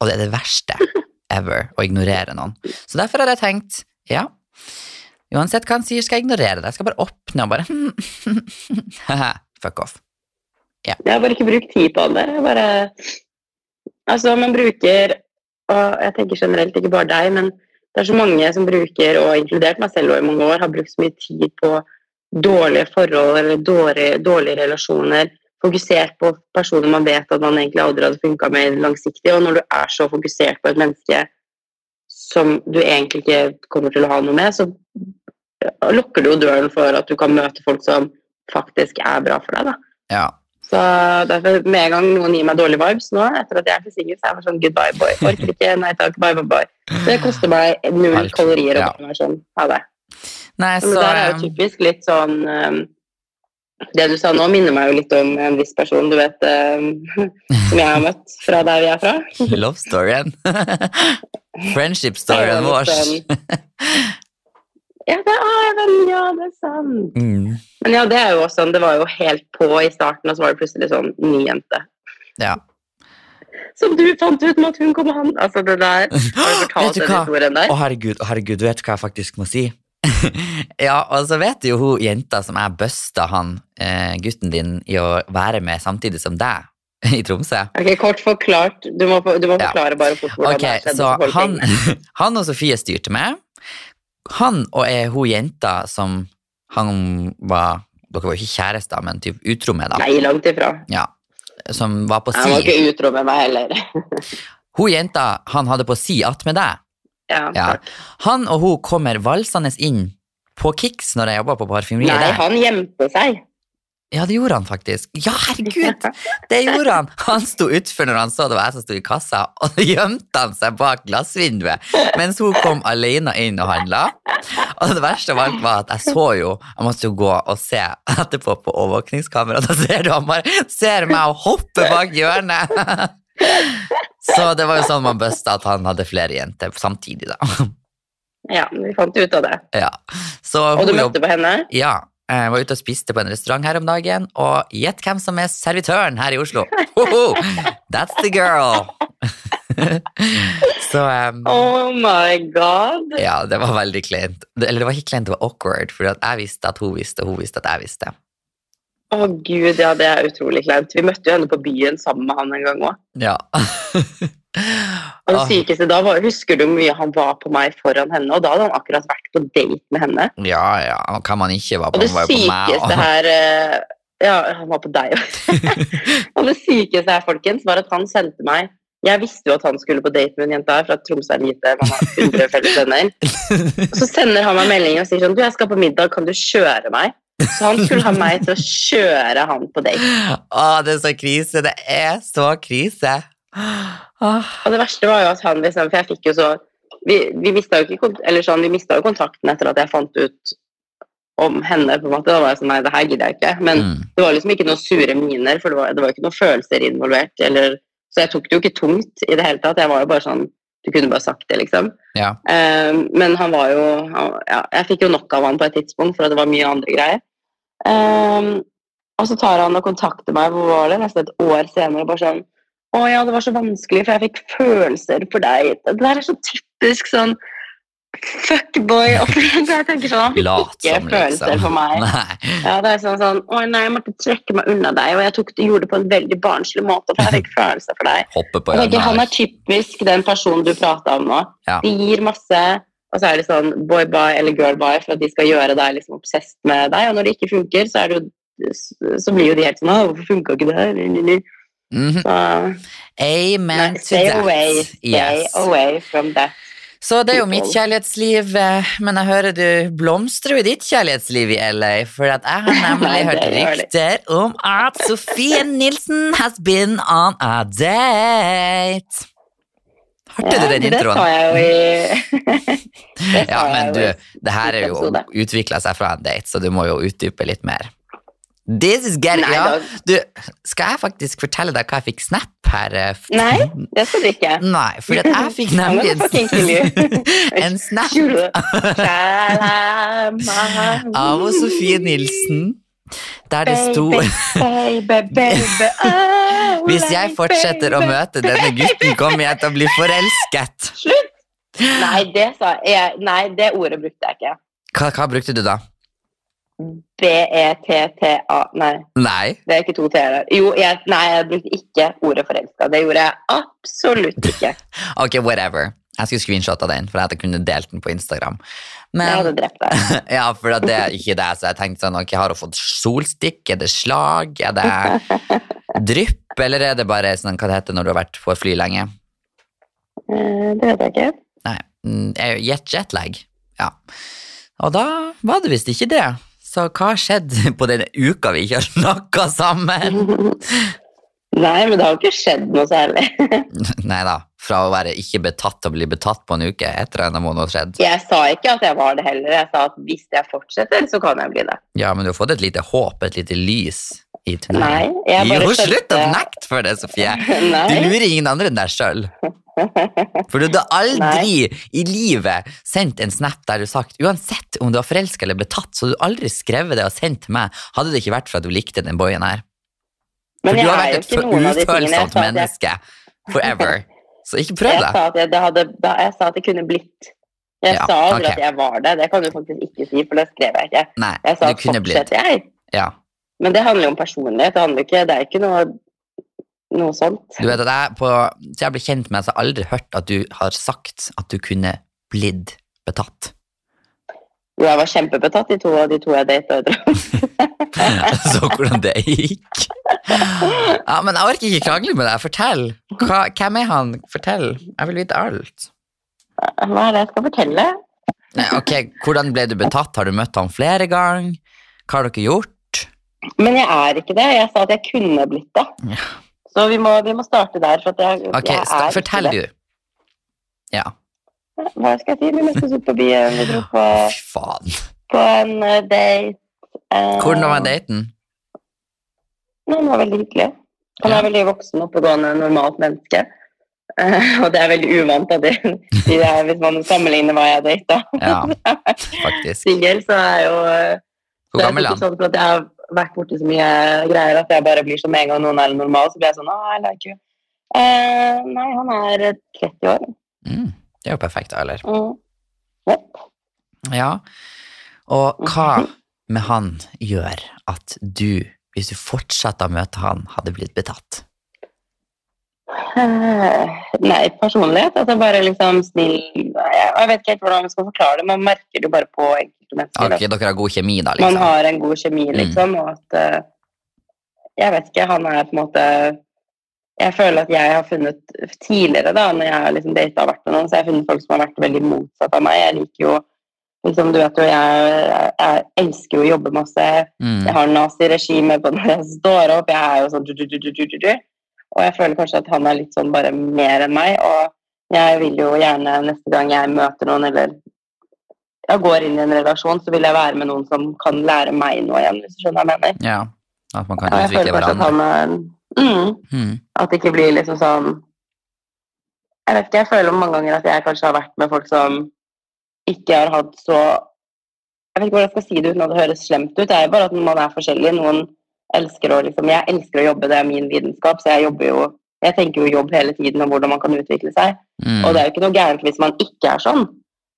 Og det er det verste ever, å ignorere noen. Så derfor har jeg tenkt, ja, uansett hva han sier, skal jeg ignorere det. Jeg skal bare åpne og bare fuck off. Jeg har bare ikke brukt tid på det. Bare Altså, man bruker Og jeg tenker generelt ikke bare deg, men det er så mange som bruker, og inkludert meg selv i mange år, har brukt så mye tid på dårlige forhold eller dårlige, dårlige relasjoner. Fokusert på personer man vet at man egentlig aldri hadde funka med langsiktig. Og når du er så fokusert på et menneske som du egentlig ikke kommer til å ha noe med, så lukker du jo døren for at du kan møte folk som faktisk er bra for deg. da. Ja, Så derfor, med en gang noen gir meg dårlige vibes nå, etter at jeg er singel, så er jeg sånn goodbye, boy. Orker ikke, nei takk, bye, bye, bye. Det koster meg null Alt. kalorier å Ja. være sånn, ha det. Nei, Men det er jo eh, typisk litt sånn um, Det du sa nå, minner meg jo litt om en viss person, du vet, um, som jeg har møtt fra der vi er fra. Love storyen. Friendship storyen vår. Ja, det er vel, ja, det er sant. Mm. Men ja, det er jo også sånn, det var jo helt på i starten, og så var det plutselig sånn ny jente. Ja. Som du fant ut med at hun kom med han Altså, det der Har du fortalt den historien der? Å, herregud, herregud, vet du hva jeg faktisk må si? ja, og så vet jo hun jenta som jeg busta han, eh, gutten din, i å være med samtidig som deg i Tromsø. Ok, Kort forklart. Du må, du må Ja. forklare bare fort hvordan okay, det skjedde. han, han og Sofie styrte med. Han og er hun jenta som han var Dere var jo ikke kjærester, men typ utro med, da. Nei, langt ifra. Ja, som var på Han var ikke utro med meg heller. Hun jenta han hadde på si attmed deg. Ja, Ja. Han og hun kommer valsende inn på Kix når jeg jobba på parfymeriet Nei, der. han gjemte seg. Ja, det gjorde han faktisk. Ja, herregud! Det gjorde han. Han sto utfor når han så det var jeg som sto i kassa, og så gjemte han seg bak glassvinduet mens hun kom alene inn og handla. Og det verste av alt var at jeg så jo Jeg måtte jo gå og se etterpå på overvåkningskamera. Da ser du han bare ser meg og hopper bak hjørnet. Så det var jo sånn man busta at han hadde flere jenter samtidig, da. Ja, vi fant ut av det. Ja. Så Og du møtte på henne? Ja. Jeg var ute og spiste på en restaurant her om dagen, og gjett hvem som er servitøren her i Oslo? Hoho! That's the girl! Så um, Oh my god. ja, det var veldig kleint. Eller det var ikke kleint, det var awkward, for jeg visste at hun visste, og hun visste at jeg visste. Å gud, ja, det er utrolig kleint. Vi møtte jo henne på byen sammen med han en gang òg. Ja. Og det Ah, sykeste da var, Husker du hvor mye han var på meg foran henne? Og da hadde han akkurat vært på date med henne. ja, ja. kan man ikke være på, Og det var sykeste her eh, Ja, han var på deg og det sykeste her, folkens, var at han sendte meg Jeg visste jo at han skulle på date med en jente her fra Tromsø er lite, man har 100 felles venner. Så sender han meg melding og sier sånn Du, jeg skal på middag, kan du kjøre meg? Så han skulle ha meg til å kjøre han på date. Å, det er så krise. Det er så krise. Åh. Og det verste var jo at han liksom, For jeg fikk jo så Vi, vi mista jo ikke eller sånn, vi jo kontakten etter at jeg fant ut om henne. på en måte, Da var jeg sånn Nei, det her gidder jeg ikke. Men Mm. det var liksom ikke noen sure miner, for det var, det var ikke noen følelser involvert. Eller, så jeg tok det jo ikke tungt i det hele tatt. Jeg var jo bare sånn Du kunne bare sagt det, liksom. Ja. Um, men han var jo han, ja, Jeg fikk jo nok av han på et tidspunkt, for det var mye andre greier. Um, og så tar han og kontakter meg hvor var det, nesten et år senere bare sånn Å ja, det var så vanskelig, for jeg fikk følelser for deg. Det der er så typisk sånn fuckboy. Og jeg tenker sånn Ikke som, følelser liksom. for meg. Ja, det er sånn sånn Å nei, jeg måtte trekke meg unna deg, og jeg tok, gjorde det på en veldig barnslig måte, for jeg fikk følelser for deg. På Jeg tenker, han er typisk den personen du prata om nå. Ja. De gir masse, og så er det sånn boy bye eller girl bye for at de skal gjøre deg liksom obsessed med deg, og når det ikke funker, så er det jo så blir jo de helt sånn Å, hvorfor funka ikke det her? Mhm. Så, Amen nei, to stay that. away. Stay Yes. away from that. Så det er jo mitt kjærlighetsliv, eh, men jeg hører du blomstrer i ditt kjærlighetsliv i LA, for jeg har nemlig hørt rykter om at Sofie Nilsen has been on a date. Hørte du den introen? Det sa jeg jo i Ja, men du, det her er jo utvikla seg fra en date, så du må jo utdype litt mer. This is getting Nei, Ja, du, skal jeg faktisk fortelle deg hva jeg fikk snap her? eh, Nei, det skal du ikke. Nei, for at jeg fikk nemlig en, snap av Sofie Nilsen, der det sto oh, Hvis jeg fortsetter å møte denne gutten, kommer jeg til å bli forelsket. Slutt! Nei, det Nei, ordet brukte jeg ikke. Hva, hva brukte du da? B-e-t-t-a Nei, Nei. det er ikke to t-er. Jo, jeg, nei, jeg brukte ikke ordet forelska. Det gjorde jeg absolutt ikke. Ok, whatever. Jeg skulle screenshotta den, for jeg kunne delt den på Instagram. Jeg hadde drept deg. ja, for det er ikke det, så jeg tenkte sånn, ok, har hun fått solstikk? Er det slag? Er det drypp? Eller er det bare sånn, hva det heter når du har vært på fly lenge? Eh, Det vet jeg ikke. Nei, mm, jet jetlag. Ja. Og da var det visst ikke det. Så hva har skjedd på den uka vi ikke har snakka sammen? Nei, men det har jo ikke skjedd noe særlig. Nei da, fra å være ikke betatt til å bli betatt på en uke, et eller annet må nå ha skjedd. Jeg sa ikke at jeg var det heller. Jeg sa at hvis jeg fortsetter, så kan jeg bli det. Ja, men du har fått et lite håp, et lite lys i Nei, jeg bare Jo, slutt å nekte for det, Sofie! Du lurer ingen andre enn deg sjøl. For du hadde aldri i livet sendt en snap der du sagt uansett om du var forelska eller ble tatt, så hadde du aldri skrevet det og sendt til meg, hadde det ikke vært for at du likte den boyen her. For Men du jeg har vært et. Jeg ufølsomt jeg, menneske forever. Så ikke prøv jeg, det. sa at jeg, det hadde, jeg sa at det kunne blitt. Jeg Ja, sa aldri okay. at jeg var det. Det kan du faktisk ikke si, for det skrev jeg ikke. Nei, Jeg sa at fortsetter jeg. Ja. Men det handler jo om personlighet. Det, ikke, det er ikke noe, noe sånt. Du vet at jeg, på, til jeg ble kjent med deg, så har jeg aldri hørt at du har sagt at du kunne blitt betatt. Jo, jeg var kjempebetatt i to av de to jeg data. Så hvordan det gikk. Ja, men jeg orker ikke krangle med deg. Fortell. Hva, hvem er han? Fortell. Jeg vil vite alt. Hva er det jeg skal fortelle? Nei, ok, Hvordan ble du betatt? Har du møtt ham flere ganger? Hva har dere gjort? Men jeg er ikke det. Jeg sa at jeg kunne blitt det. Ja. Så vi må, vi må starte der. For jeg, Ok, jeg Fortell, du. Ja. Hva skal jeg si? Vi møttes ut på byen, vi dro på, faen. på en eh, date. eh, Hvordan var daten? Den var veldig hyggelig. Han er veldig voksen, oppegående, normalt menneske. Uh, og det er veldig uvant at det, de er, hvis man sammenligner hva jeg data. Ja, faktisk. Singel, så er jo Hvor gammel er han? Sånn at jeg har vært borti så mye greier at jeg bare blir som en gang noen er normal, så blir jeg sånn nei, I like you. Uh, nei, han er eh, 30 år. Mm, det er jo perfekt alder. Mm. Yep. Ja. Og hva med han gjør at du, hvis du fortsatte å møte han, hadde blitt betatt? Eh, nei, personlighet. Altså bare liksom snill jeg, jeg vet ikke helt hvordan man skal forklare det. Man merker det bare på enkelte mennesker. Ok, dere har god kjemi, da, Man liksom? har en god kjemi, Mm. liksom, og at eh, Jeg vet ikke, han er på en måte Jeg føler at jeg har funnet tidligere, da, når jeg har liksom data og vært med noen, så jeg har funnet folk som har vært veldig motsatt av meg. Jeg liker jo liksom, Du vet jo, jeg, jeg elsker jo å jobbe masse. Mm. Jeg har naziregime på når jeg står opp. Jeg er jo sånn du, du, du. Og jeg føler kanskje at han er litt sånn bare mer enn meg. Og jeg vil jo gjerne neste gang jeg møter noen, eller jeg går inn i en relasjon, så vil jeg være med noen som kan lære meg noe igjen, hvis du skjønner hva jeg mener. Ja, at man kan utvikle kanskje at han er mm, Mm. At det ikke blir liksom sånn Jeg vet ikke, jeg føler mange ganger at jeg kanskje har vært med folk som ikke har hatt så Jeg vet ikke hvordan jeg skal si det uten at det høres slemt ut. Det er jo bare at man er forskjellig. Noen elsker å liksom Jeg elsker å jobbe, det er min vitenskap, så jeg jobber jo Jeg tenker jo jobb hele tiden om hvordan man kan utvikle seg. Mm. Og det er jo ikke noe gærent hvis man ikke er sånn.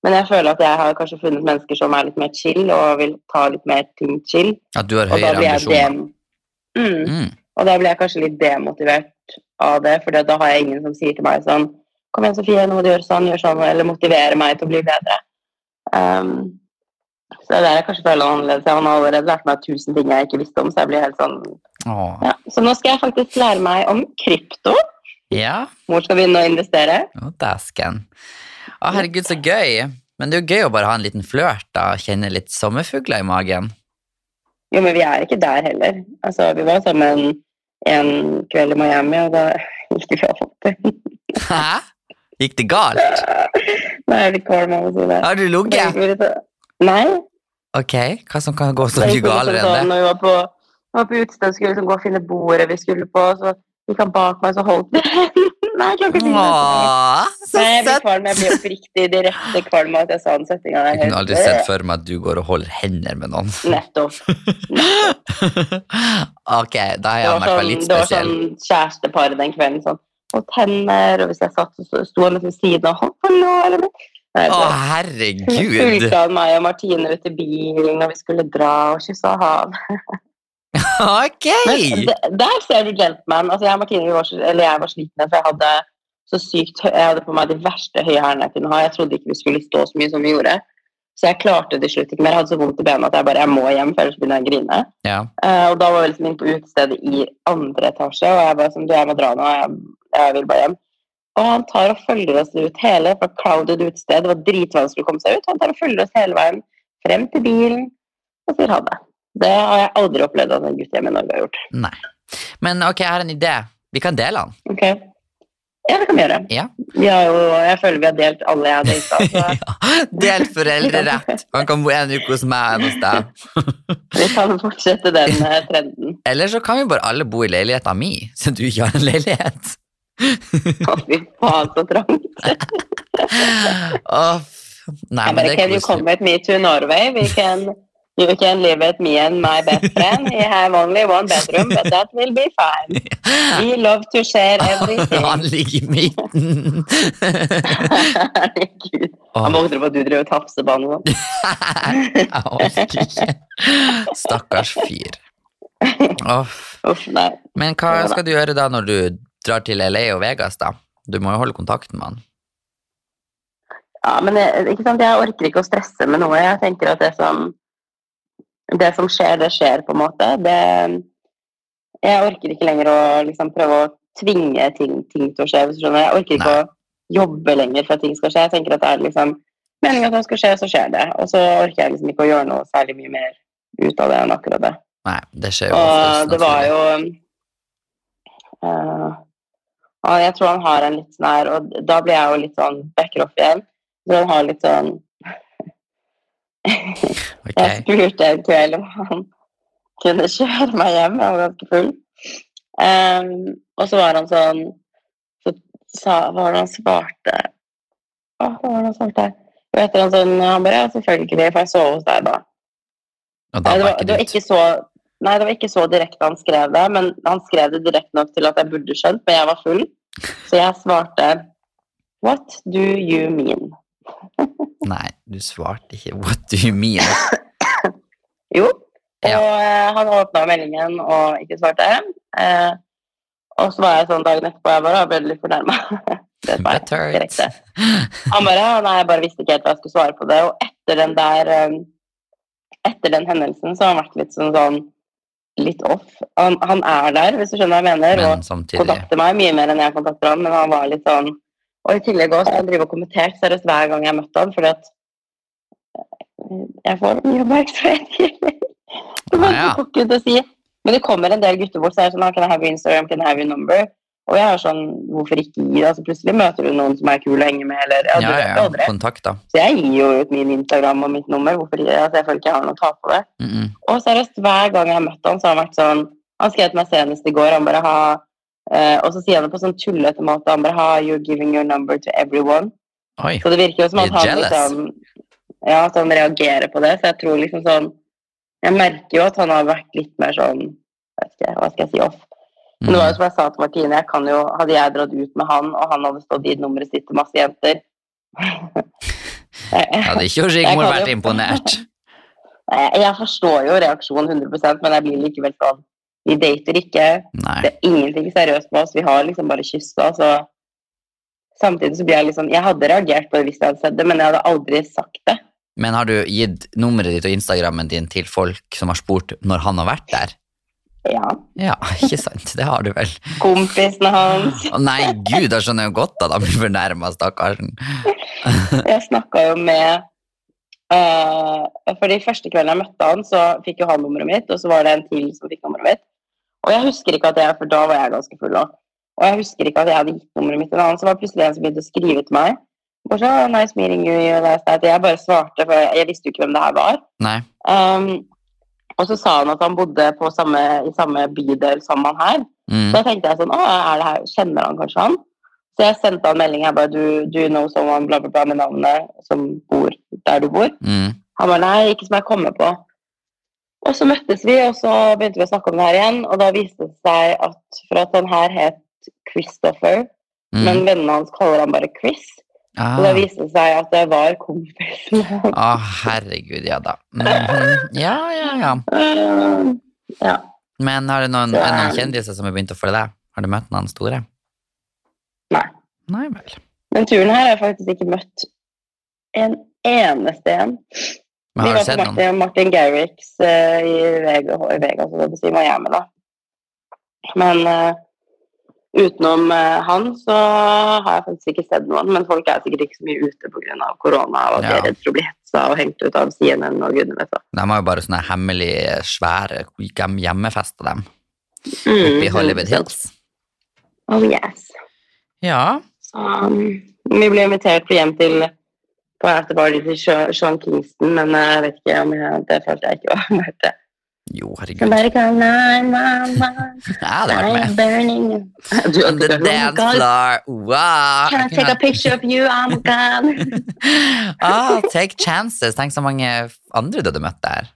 Men jeg føler at jeg har kanskje funnet mennesker som er litt mer chill og vil ta litt mer ting chill. At du har Og høyere ambisjoner. Mm. Mm. Og da blir jeg kanskje litt demotivert av det, for da har jeg ingen som sier til meg sånn Kom igjen, Sofie, nå må du gjøre sånn, gjør sånn, eller motivere meg til å bli bedre. Um, så det er jeg kanskje føler annerledes. Han har allerede lært meg tusen ting jeg ikke visste om, så jeg blir helt sånn ja. Så nå skal jeg faktisk lære meg om krypto. Ja, Hvor skal begynne å investere. å dæsken. Å, herregud, så gøy. Men det er jo gøy å bare ha en liten flørt, da. Kjenne litt sommerfugler i magen. Jo, men vi er ikke der heller. Altså, vi var sammen en kveld i Miami, og da gikk det galt. Hæ? Gikk det galt? Nå er jeg litt kvalm av å si det. Har du ligget? Vi Nei. Ok, hva som kan gå så mye galere sånn, enn det? vi var på, var på utested, skulle liksom gå og finne bordet vi skulle på, så gikk han bak meg, så holdt vi Nei, jeg klarer ikke å. Åh, så Nei, jeg blir kvalm. Jeg blir oppriktig direkte kvalm av at jeg sa den setninga. Jeg kunne aldri sett for meg at du går og holder hender med noen. Nettopp. ok, da er jeg han i hvert fall litt spesiell. det var sånn kjærestepar den kvelden. sånn, Og tenner, og hvis jeg satt, så sto han liksom siden av han, hallo, eller noe. Å, herregud herregud! fulgte han meg og Martine ut i bilen når vi skulle dra og kyssa hav. Ok! Men d- der ser du gentleman. Altså, jeg og Martine var, så, eller jeg var sliten, for jeg hadde så sykt Jeg hadde på meg de verste høye hælene jeg kunne ha. Jeg trodde ikke vi skulle stå så mye som vi gjorde. Så jeg klarte det til slutt ikke mer. Jeg hadde så vondt i bena at jeg bare jeg må hjem, for ellers begynner jeg å grine. Ja. Uh, og da var vi liksom inne på utestedet i andre etasje, og jeg bare sånn, du, jeg må dra nå, jeg, jeg vil bare hjem. Og han tar og følger oss ut hele, fra crowded utested, det var dritvanskelig å komme seg ut. Han tar og følger oss hele veien frem til bilen og sier ha det. Det har jeg aldri opplevd at en gutt hjemme i Norge har gjort. Nei. Men ok, jeg har en idé. Vi kan dele den. Ok. Ja, det kan vi gjøre. Ja. Vi jo, jeg føler vi har delt alle jeg har data, så Ja, Delt foreldrerett. Han kan bo en uke hos meg en hos deg. vi kan fortsette den eh, trenden. Eller så kan vi bare alle bo i leiligheta mi, så du ikke har en leilighet. Å, fy faen, så trangt. Åh, Nei, men men er det can you come with me to Norway? We can, you can live with me and my best friend. We have only one bedroom, but that will be fine. We love to share everything. Han ligger i midten. Herregud. Han våkner på at du driver og tafser på han. jeg orker ikke. Stakkars fyr. Åh, Uff. Men hva skal du gjøre da når du drar til LA og Vegas, da? Du må jo holde kontakten med han. Ja, men jeg, ikke sant? jeg orker ikke å stresse med noe. Jeg tenker at det som, det som skjer, det skjer, på en måte. Det, jeg orker ikke lenger å liksom, prøve å tvinge ting, ting til å skje. Hvis du skjønner. Jeg orker ikke Nei. å jobbe lenger for at ting skal skje. Jeg tenker at det er liksom meningen at det skal skje, så skjer det. Og så orker jeg liksom ikke å gjøre noe særlig mye mer ut av det enn akkurat det. Nei, det skjer jo Og det var jo eh, og Jeg tror han har en litt sånn her Og da blir jeg jo litt sånn backer off igjen. Så han har litt sånn okay. Jeg spurte en kveld om han kunne kjøre meg hjem. Jeg var ganske full. Um, og så var han sånn Så sa, hva var det han svarte Å, hva var det han svarte? Og etter han sånn Han bare Ja, selvfølgelig, for jeg sov hos deg da. Og da Nei, det, var var, det, var ikke så, nei, det var ikke så direkte han skrev det, men han skrev det direkte nok til at jeg burde skjønt, men jeg var full. Så jeg svarte What do you mean? Nei, du svarte ikke. What do you mean? Jo. Og Ja. Og han åpna meldingen og ikke svarte. Eh, og så var jeg sånn dagen etterpå jeg bare, jeg ble litt fornærma. Det var direkte. Han bare Nei, jeg bare visste ikke helt hva jeg skulle svare på det. Og etter den der eh, Etter den hendelsen så har han vært litt sånn sånn litt off. Han, han er der, hvis du skjønner hva jeg mener, Men og samtidig kontakter meg mye mer enn jeg kontakter han, men han var litt sånn Og i tillegg også, så har han driver og kommentert seriøst hver gang jeg møtte han, fordi at eh, jeg får mye oppmerksomhet. Så Ah, får ikke å si. Men det kommer en del gutter bort så er det sånn, «Ah, can I have your Instagram, can I have your number? Og jeg er sånn, hvorfor ikke gi det? Altså, plutselig møter du noen som er kul å henge med, eller ja, ja, Ja, ja, Kontakt, da. Så jeg gir jo ut min Instagram og mitt nummer, hvorfor? Altså, jeg føler ikke jeg har noe å ta på det. Mm -mm. Og seriøst, hver gang jeg har møtt han, så har han vært sånn Han skrev til meg senest i går, han bare ha eh, Og så sier han det på sånn tullete måte, han bare ha You're giving your number to everyone. Oi. Så det virker jo som at han jealous. liksom Ja, at han reagerer på det. Så jeg tror liksom sånn Jeg merker jo at han har vært litt mer sånn Hva skal jeg si off. Men det var jo Mm. som jeg sa til Martine, jeg kan jo, hadde jeg dratt ut med han, og han hadde stått i nummeret sitt til masse jenter Jeg, Hadde ikke Rigmor vært jo- imponert. jeg, forstår jo reaksjonen 100% men jeg blir likevel sånn Vi dater ikke. Nei. Det er ingenting seriøst med oss. Vi har liksom bare kyssa. Så samtidig så blir jeg liksom Jeg hadde reagert på det hvis jeg hadde sett det, men jeg hadde aldri sagt det. Men har du gitt nummeret ditt og Instagrammen din til folk som har spurt når han har vært der? Ja. Ja, ikke sant? Det har du vel. Kompisene hans. Å nei, gud, da skjønner jeg jo godt at han blir fornærma, stakkaren. Jeg snakka jo med uh, For de første kveldene jeg møtte han, så fikk jo han nummeret mitt, og så var det en til som fikk nummeret mitt. Og jeg husker ikke at jeg, for da var jeg ganske full òg, og jeg husker ikke at jeg hadde gitt nummeret mitt til en annen, så var det plutselig en som begynte å skrive til meg. Bare så, nice meeting you, you. Jeg bare svarte, for jeg visste jo ikke hvem det her var. Nei. Um, og så sa han at han bodde på samme, i samme bydel som han her. Mm. Så da tenkte jeg sånn, å, er det her, kjenner han kanskje han? Så jeg sendte han melding, jeg bare, du, do you know someone, bla bla bla, med navnet som bor der du bor? Mm. Han bare, nei, ikke som jeg kommer på. Og så møttes vi, og så begynte vi å snakke om det her igjen, og da viste det seg at for at han her het Christopher, Mm. men vennene hans kaller han bare Chris, Ah. og det viste seg at det var kompisen hans. Å, herregud, ja da. Mhm. Ja, ja, ja. Uh, ja. Men har du noen, Så, noen um, kjendiser som har begynt å følge deg? Har du møtt noen store? Nei. Nei vel. Den turen her har jeg faktisk ikke møtt en eneste en. Men har du sett noen? Martin, Martin Garrix uh, i Vega, i Vegas, og det vil si Miami, da. Men eh, utenom eh, han så har jeg faktisk ikke sett noen. Men folk er sikkert ikke så mye ute pga. korona og at de er redd for å bli hetsa og hengt ut av CNN og gudene vet hva. De har jo bare sånne hemmelig svære hjem- hjemmefester, dem. Mm, Oppe i Hollywood Hills. Oh yes. Ja. Så um, vi ble invitert hjem til på afterparty til Sean Kingston, men jeg vet ikke om jeg, det følte jeg ikke var verdt det. Jo, herregud. Somebody call 911. det. hadde vært I'm med. burning. Du On the dance floor. Wow. Can I take a picture of you? I'm God. ah, take chances. Tenk så mange andre du hadde møtt der.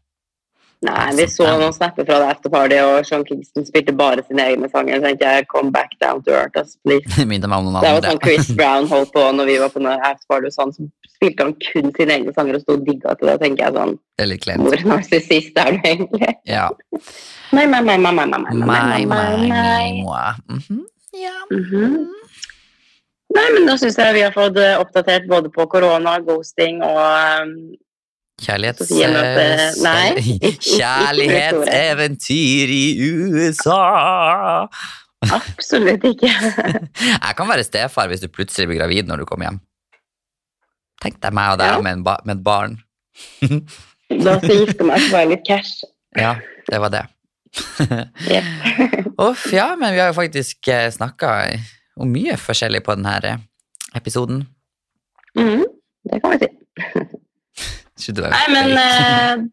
Nei, vi så noen snapper fra det afterparty, og Sean Kingston spilte bare sine egne sanger. Så tenkte jeg, come back down to earth, ass, please. Det minner meg om noen Det var sånn Chris Brown holdt på når vi var på afterparty, og sånn, så spilte han kun sine egne sanger og sto og digga til det. Tenker jeg sånn, Eller klemt. hvor narsissist er du egentlig? Ja. Nei, nei, nei, nei, nei, nei, nei, nei, nei, moi. Mhm. Ja. Mhm. Nei, men da synes jeg vi har fått eh, oppdatert både på korona, ghosting og um, Kjærlighets... Ikke- ikke Kjærlighetseventyr i USA. absolutt ikke. Jeg kan være stefar hvis du plutselig blir gravid når du kommer hjem. Tenk deg meg og deg Ja. med, ba med et barn. Da skal jeg gifte meg, det var litt cash. Ja, det var det. Uff, ja, men vi har jo faktisk snakka om mye forskjellig på denne episoden. Mm, det kan vi si. Nei, men eh,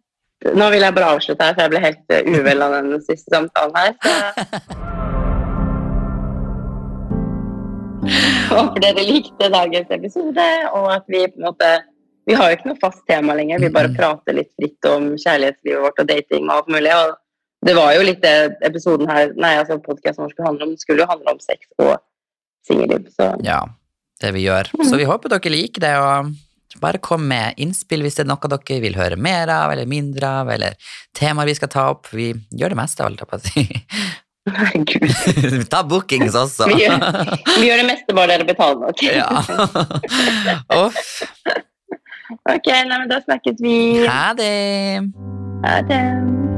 nå vil jeg bare avslutte her, for jeg ble helt eh, uvel av den siste samtalen her. Så håper dere likte dagens episode, og at vi på en måte Vi har jo ikke noe fast tema lenger, vi bare Mhm. prater litt fritt om kjærlighetslivet vårt og dating og alt mulig. og det var jo litt det episoden her, nei, altså podcasten vår skulle handle om. Skulle jo handle om sex og singelliv, så Ja, det vi gjør. Så vi håper dere liker det, og bare kom med innspill hvis det er noe dere vil høre mer av, eller mindre av, eller temaer vi skal ta opp. Vi gjør det meste, holdt jeg på å si. Herregud. ta bookings også. Vi gjør, vi gjør det meste bare dere betaler nok. ja. Uff. Ok, nei, men da snakkes vi. Ha det. Ha det.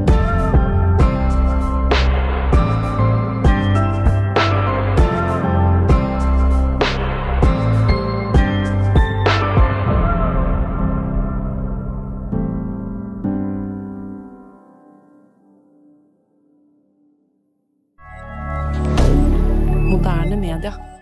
regarder